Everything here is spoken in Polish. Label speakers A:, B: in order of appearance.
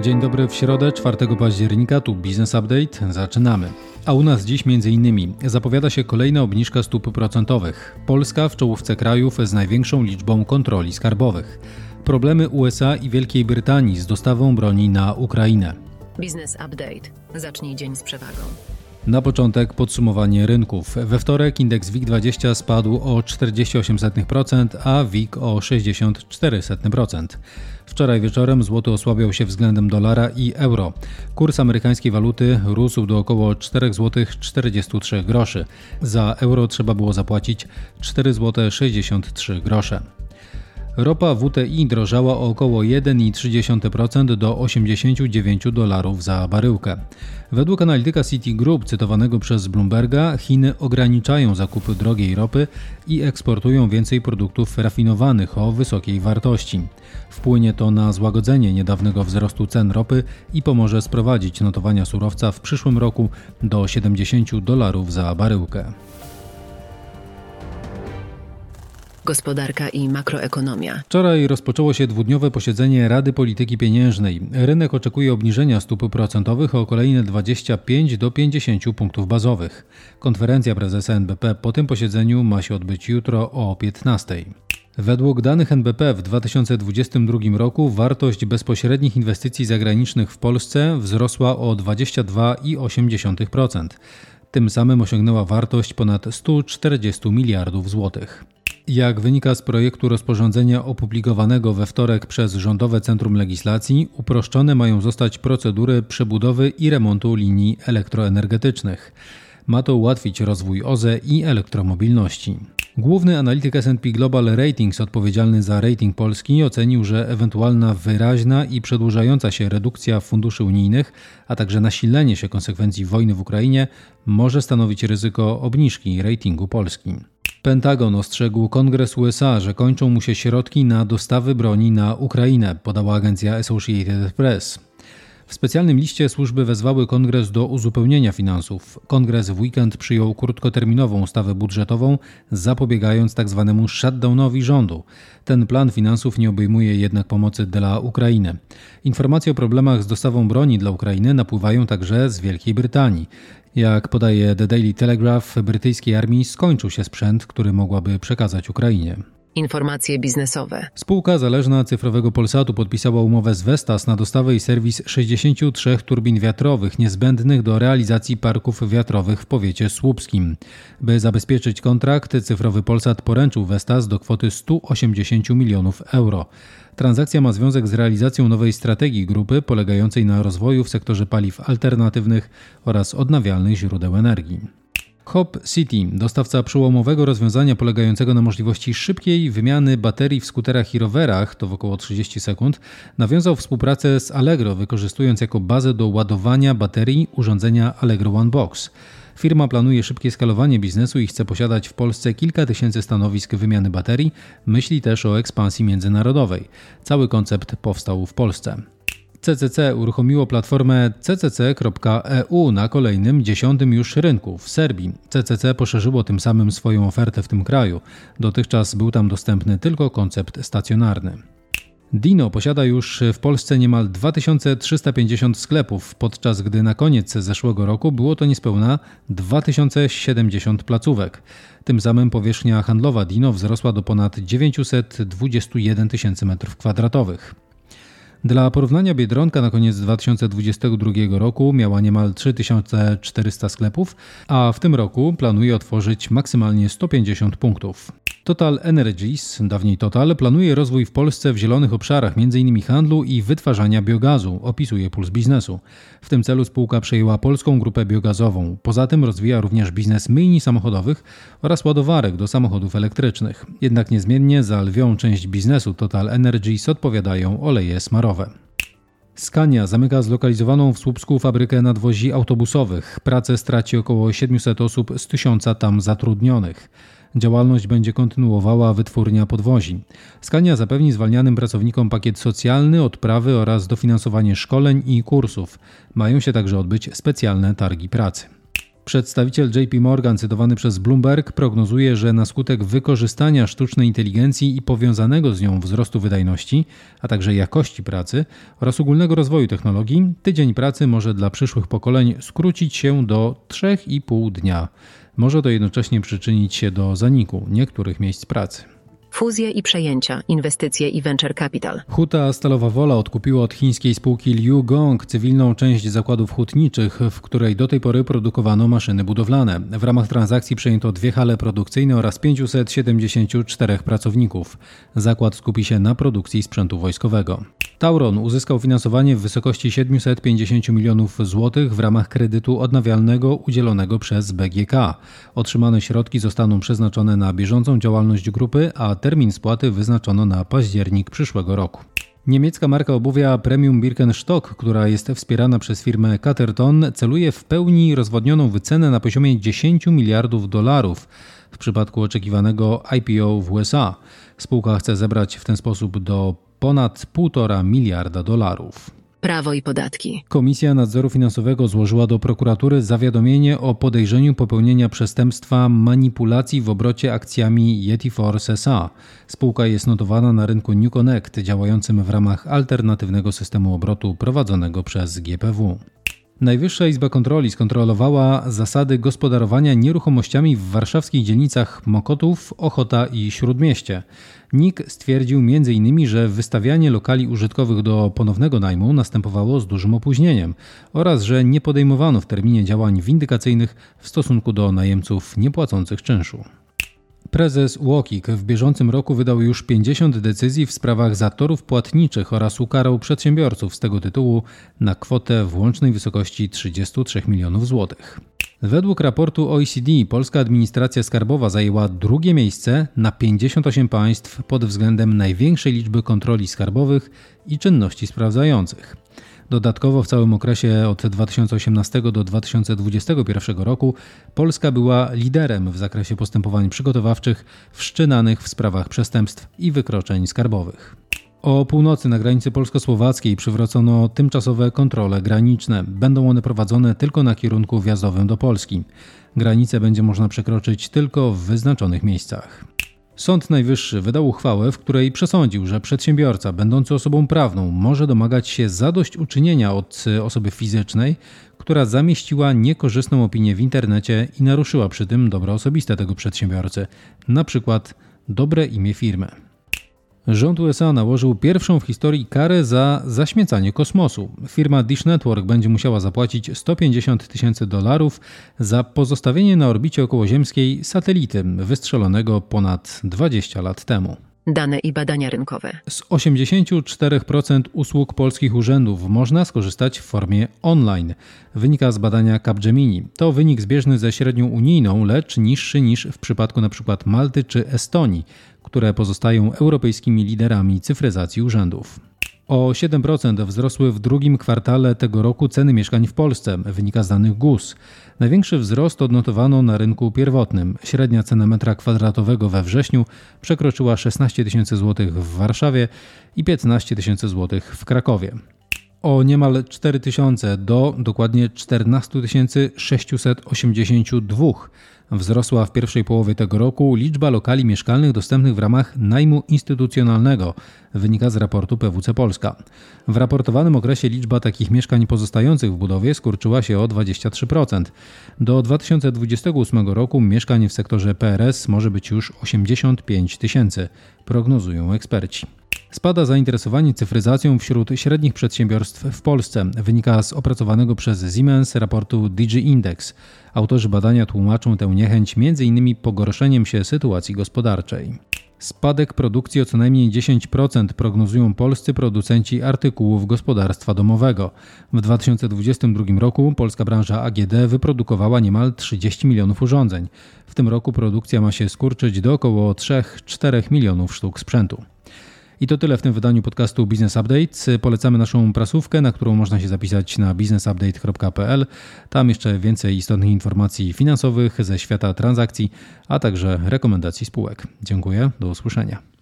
A: Dzień dobry w środę, 4 października, tu Business Update. Zaczynamy. A u nas dziś m.in. zapowiada się kolejna obniżka stóp procentowych. Polska w czołówce krajów z największą liczbą kontroli skarbowych. Problemy USA i Wielkiej Brytanii z dostawą broni na Ukrainę.
B: Business Update. Zacznij dzień z przewagą.
A: Na początek podsumowanie rynków. We wtorek indeks WIG20 spadł o 48%, a WIG o 64%. Wczoraj wieczorem złoty osłabiał się względem dolara i euro. Kurs amerykańskiej waluty rósł do około 4 zł 43 groszy. Za euro trzeba było zapłacić 4 zł 63 grosze. Ropa WTI drożała o około 1,3% do 89 dolarów za baryłkę. Według analityka Citigroup cytowanego przez Bloomberga, Chiny ograniczają zakupy drogiej ropy i eksportują więcej produktów rafinowanych o wysokiej wartości. Wpłynie to na złagodzenie niedawnego wzrostu cen ropy i pomoże sprowadzić notowania surowca w przyszłym roku do 70 dolarów za baryłkę.
B: Gospodarka i makroekonomia.
A: Wczoraj rozpoczęło się dwudniowe posiedzenie Rady Polityki Pieniężnej. Rynek oczekuje obniżenia stóp procentowych o kolejne 25 do 50 punktów bazowych. Konferencja prezesa NBP po tym posiedzeniu ma się odbyć jutro o 15. Według danych NBP w 2022 roku wartość bezpośrednich inwestycji zagranicznych w Polsce wzrosła o 22,8%. Tym samym osiągnęła wartość ponad 140 miliardów złotych. Jak wynika z projektu rozporządzenia opublikowanego we wtorek przez Rządowe Centrum Legislacji, uproszczone mają zostać procedury przebudowy i remontu linii elektroenergetycznych. Ma to ułatwić rozwój OZE i elektromobilności. Główny analityk S&P Global Ratings odpowiedzialny za rating Polski ocenił, że ewentualna wyraźna i przedłużająca się redukcja funduszy unijnych, a także nasilenie się konsekwencji wojny w Ukrainie może stanowić ryzyko obniżki ratingu Polski. Pentagon ostrzegł Kongres USA, że kończą mu się środki na dostawy broni na Ukrainę, podała agencja Associated Press. W specjalnym liście służby wezwały kongres do uzupełnienia finansów. Kongres w weekend przyjął krótkoterminową ustawę budżetową, zapobiegając tzw. Tak shutdownowi rządu. Ten plan finansów nie obejmuje jednak pomocy dla Ukrainy. Informacje o problemach z dostawą broni dla Ukrainy napływają także z Wielkiej Brytanii. Jak podaje The Daily Telegraph, brytyjskiej armii skończył się sprzęt, który mogłaby przekazać Ukrainie.
B: Informacje biznesowe.
A: Spółka zależna cyfrowego Polsatu podpisała umowę z Vestas na dostawę i serwis 63 turbin wiatrowych niezbędnych do realizacji parków wiatrowych w powiecie słupskim. By zabezpieczyć kontrakt, cyfrowy Polsat poręczył Vestas do kwoty 180 milionów euro. Transakcja ma związek z realizacją nowej strategii grupy polegającej na rozwoju w sektorze paliw alternatywnych oraz odnawialnych źródeł energii. Hop City, dostawca przełomowego rozwiązania polegającego na możliwości szybkiej wymiany baterii w skuterach i rowerach, to w około 30 sekund, nawiązał współpracę z Allegro, wykorzystując jako bazę do ładowania baterii urządzenia Allegro One Box. Firma planuje szybkie skalowanie biznesu i chce posiadać w Polsce kilka tysięcy stanowisk wymiany baterii, myśli też o ekspansji międzynarodowej. Cały koncept powstał w Polsce. CCC uruchomiło platformę ccc.eu na kolejnym, dziesiątym już rynku w Serbii. CCC poszerzyło tym samym swoją ofertę w tym kraju. Dotychczas był tam dostępny tylko koncept stacjonarny. Dino posiada już w Polsce niemal 2350 sklepów, podczas gdy na koniec zeszłego roku było to niespełna 2070 placówek. Tym samym powierzchnia handlowa Dino wzrosła do ponad 921 tysięcy m2. Dla porównania Biedronka na koniec 2022 roku miała niemal 3400 sklepów, a w tym roku planuje otworzyć maksymalnie 150 punktów. Total Energies, dawniej Total, planuje rozwój w Polsce w zielonych obszarach, m.in. handlu i wytwarzania biogazu, opisuje Puls Biznesu. W tym celu spółka przejęła polską grupę biogazową. Poza tym rozwija również biznes myjni samochodowych oraz ładowarek do samochodów elektrycznych. Jednak niezmiennie za lwią część biznesu Total Energies odpowiadają oleje smarowe. Skania zamyka zlokalizowaną w Słupsku fabrykę nadwozi autobusowych. Pracę straci około 700 osób z tysiąca tam zatrudnionych. Działalność będzie kontynuowała wytwórnia podwozi. Skania zapewni zwalnianym pracownikom pakiet socjalny, odprawy oraz dofinansowanie szkoleń i kursów. Mają się także odbyć specjalne targi pracy. Przedstawiciel JP Morgan, cytowany przez Bloomberg, prognozuje, że na skutek wykorzystania sztucznej inteligencji i powiązanego z nią wzrostu wydajności, a także jakości pracy oraz ogólnego rozwoju technologii, tydzień pracy może dla przyszłych pokoleń skrócić się do 3,5 dnia. Może to jednocześnie przyczynić się do zaniku niektórych miejsc pracy.
B: Fuzje i przejęcia, inwestycje i venture capital.
A: Huta Stalowa Wola odkupiła od chińskiej spółki Liu Gong cywilną część zakładów hutniczych, w której do tej pory produkowano maszyny budowlane. W ramach transakcji przejęto dwie hale produkcyjne oraz 574 pracowników. Zakład skupi się na produkcji sprzętu wojskowego. Tauron uzyskał finansowanie w wysokości 750 milionów złotych w ramach kredytu odnawialnego udzielonego przez BGK. Otrzymane środki zostaną przeznaczone na bieżącą działalność grupy, a termin spłaty wyznaczono na październik przyszłego roku. Niemiecka marka obuwia Premium Birkenstock, która jest wspierana przez firmę Caterton, celuje w pełni rozwodnioną wycenę na poziomie 10 miliardów dolarów w przypadku oczekiwanego IPO w USA. Spółka chce zebrać w ten sposób do ponad 1,5 miliarda dolarów.
B: Prawo i podatki.
A: Komisja Nadzoru Finansowego złożyła do prokuratury zawiadomienie o podejrzeniu popełnienia przestępstwa manipulacji w obrocie akcjami Yeti Force SA. Spółka jest notowana na rynku New Connect, działającym w ramach alternatywnego systemu obrotu prowadzonego przez GPW. Najwyższa Izba Kontroli skontrolowała zasady gospodarowania nieruchomościami w warszawskich dzielnicach Mokotów, Ochota i Śródmieście. NIK stwierdził m.in., że wystawianie lokali użytkowych do ponownego najmu następowało z dużym opóźnieniem oraz że nie podejmowano w terminie działań windykacyjnych w stosunku do najemców niepłacących czynszu. Prezes UOKiK w bieżącym roku wydał już 50 decyzji w sprawach zatorów płatniczych oraz ukarał przedsiębiorców z tego tytułu na kwotę w łącznej wysokości 33 milionów złotych. Według raportu OECD polska administracja skarbowa zajęła drugie miejsce na 58 państw pod względem największej liczby kontroli skarbowych i czynności sprawdzających. Dodatkowo w całym okresie od 2018 do 2021 roku Polska była liderem w zakresie postępowań przygotowawczych wszczynanych w sprawach przestępstw i wykroczeń skarbowych. O północy na granicy polsko-słowackiej przywrócono tymczasowe kontrole graniczne. Będą one prowadzone tylko na kierunku wjazdowym do Polski. Granicę będzie można przekroczyć tylko w wyznaczonych miejscach. Sąd Najwyższy wydał uchwałę, w której przesądził, że przedsiębiorca będący osobą prawną może domagać się zadośćuczynienia od osoby fizycznej, która zamieściła niekorzystną opinię w internecie i naruszyła przy tym dobro osobiste tego przedsiębiorcy, na przykład dobre imię firmy. Rząd USA nałożył pierwszą w historii karę za zaśmiecanie kosmosu. Firma Dish Network będzie musiała zapłacić 150 tysięcy dolarów za pozostawienie na orbicie okołoziemskiej satelity wystrzelonego ponad 20 lat temu.
B: Dane i badania rynkowe.
A: Z 84% usług polskich urzędów można skorzystać w formie online. Wynika z badania Capgemini. To wynik zbieżny ze średnią unijną, lecz niższy niż w przypadku np. Malty czy Estonii, które pozostają europejskimi liderami cyfryzacji urzędów. O 7% wzrosły w drugim kwartale tego roku ceny mieszkań w Polsce, wynika z danych GUS. Największy wzrost odnotowano na rynku pierwotnym. Średnia cena metra kwadratowego we wrześniu przekroczyła 16 tysięcy złotych w Warszawie i 15 tysięcy złotych w Krakowie o niemal 4 tysiące do dokładnie 14 682 wzrosła w pierwszej połowie tego roku liczba lokali mieszkalnych dostępnych w ramach najmu instytucjonalnego, wynika z raportu PWC Polska. W raportowanym okresie liczba takich mieszkań pozostających w budowie skurczyła się o 23%. Do 2028 roku mieszkań w sektorze PRS może być już 85 tysięcy, prognozują eksperci. Spada zainteresowanie cyfryzacją wśród średnich przedsiębiorstw w Polsce, wynika z opracowanego przez Siemens raportu DigiIndex. Autorzy badania tłumaczą tę niechęć m.in. pogorszeniem się sytuacji gospodarczej. Spadek produkcji o co najmniej 10% prognozują polscy producenci artykułów gospodarstwa domowego. W 2022 roku polska branża AGD wyprodukowała niemal 30 milionów urządzeń. W tym roku produkcja ma się skurczyć do około 3-4 milionów sztuk sprzętu. I to tyle w tym wydaniu podcastu Business Update. Polecamy naszą prasówkę, na którą można się zapisać na businessupdate.pl. Tam jeszcze więcej istotnych informacji finansowych ze świata transakcji, a także rekomendacji spółek. Dziękuję, do usłyszenia.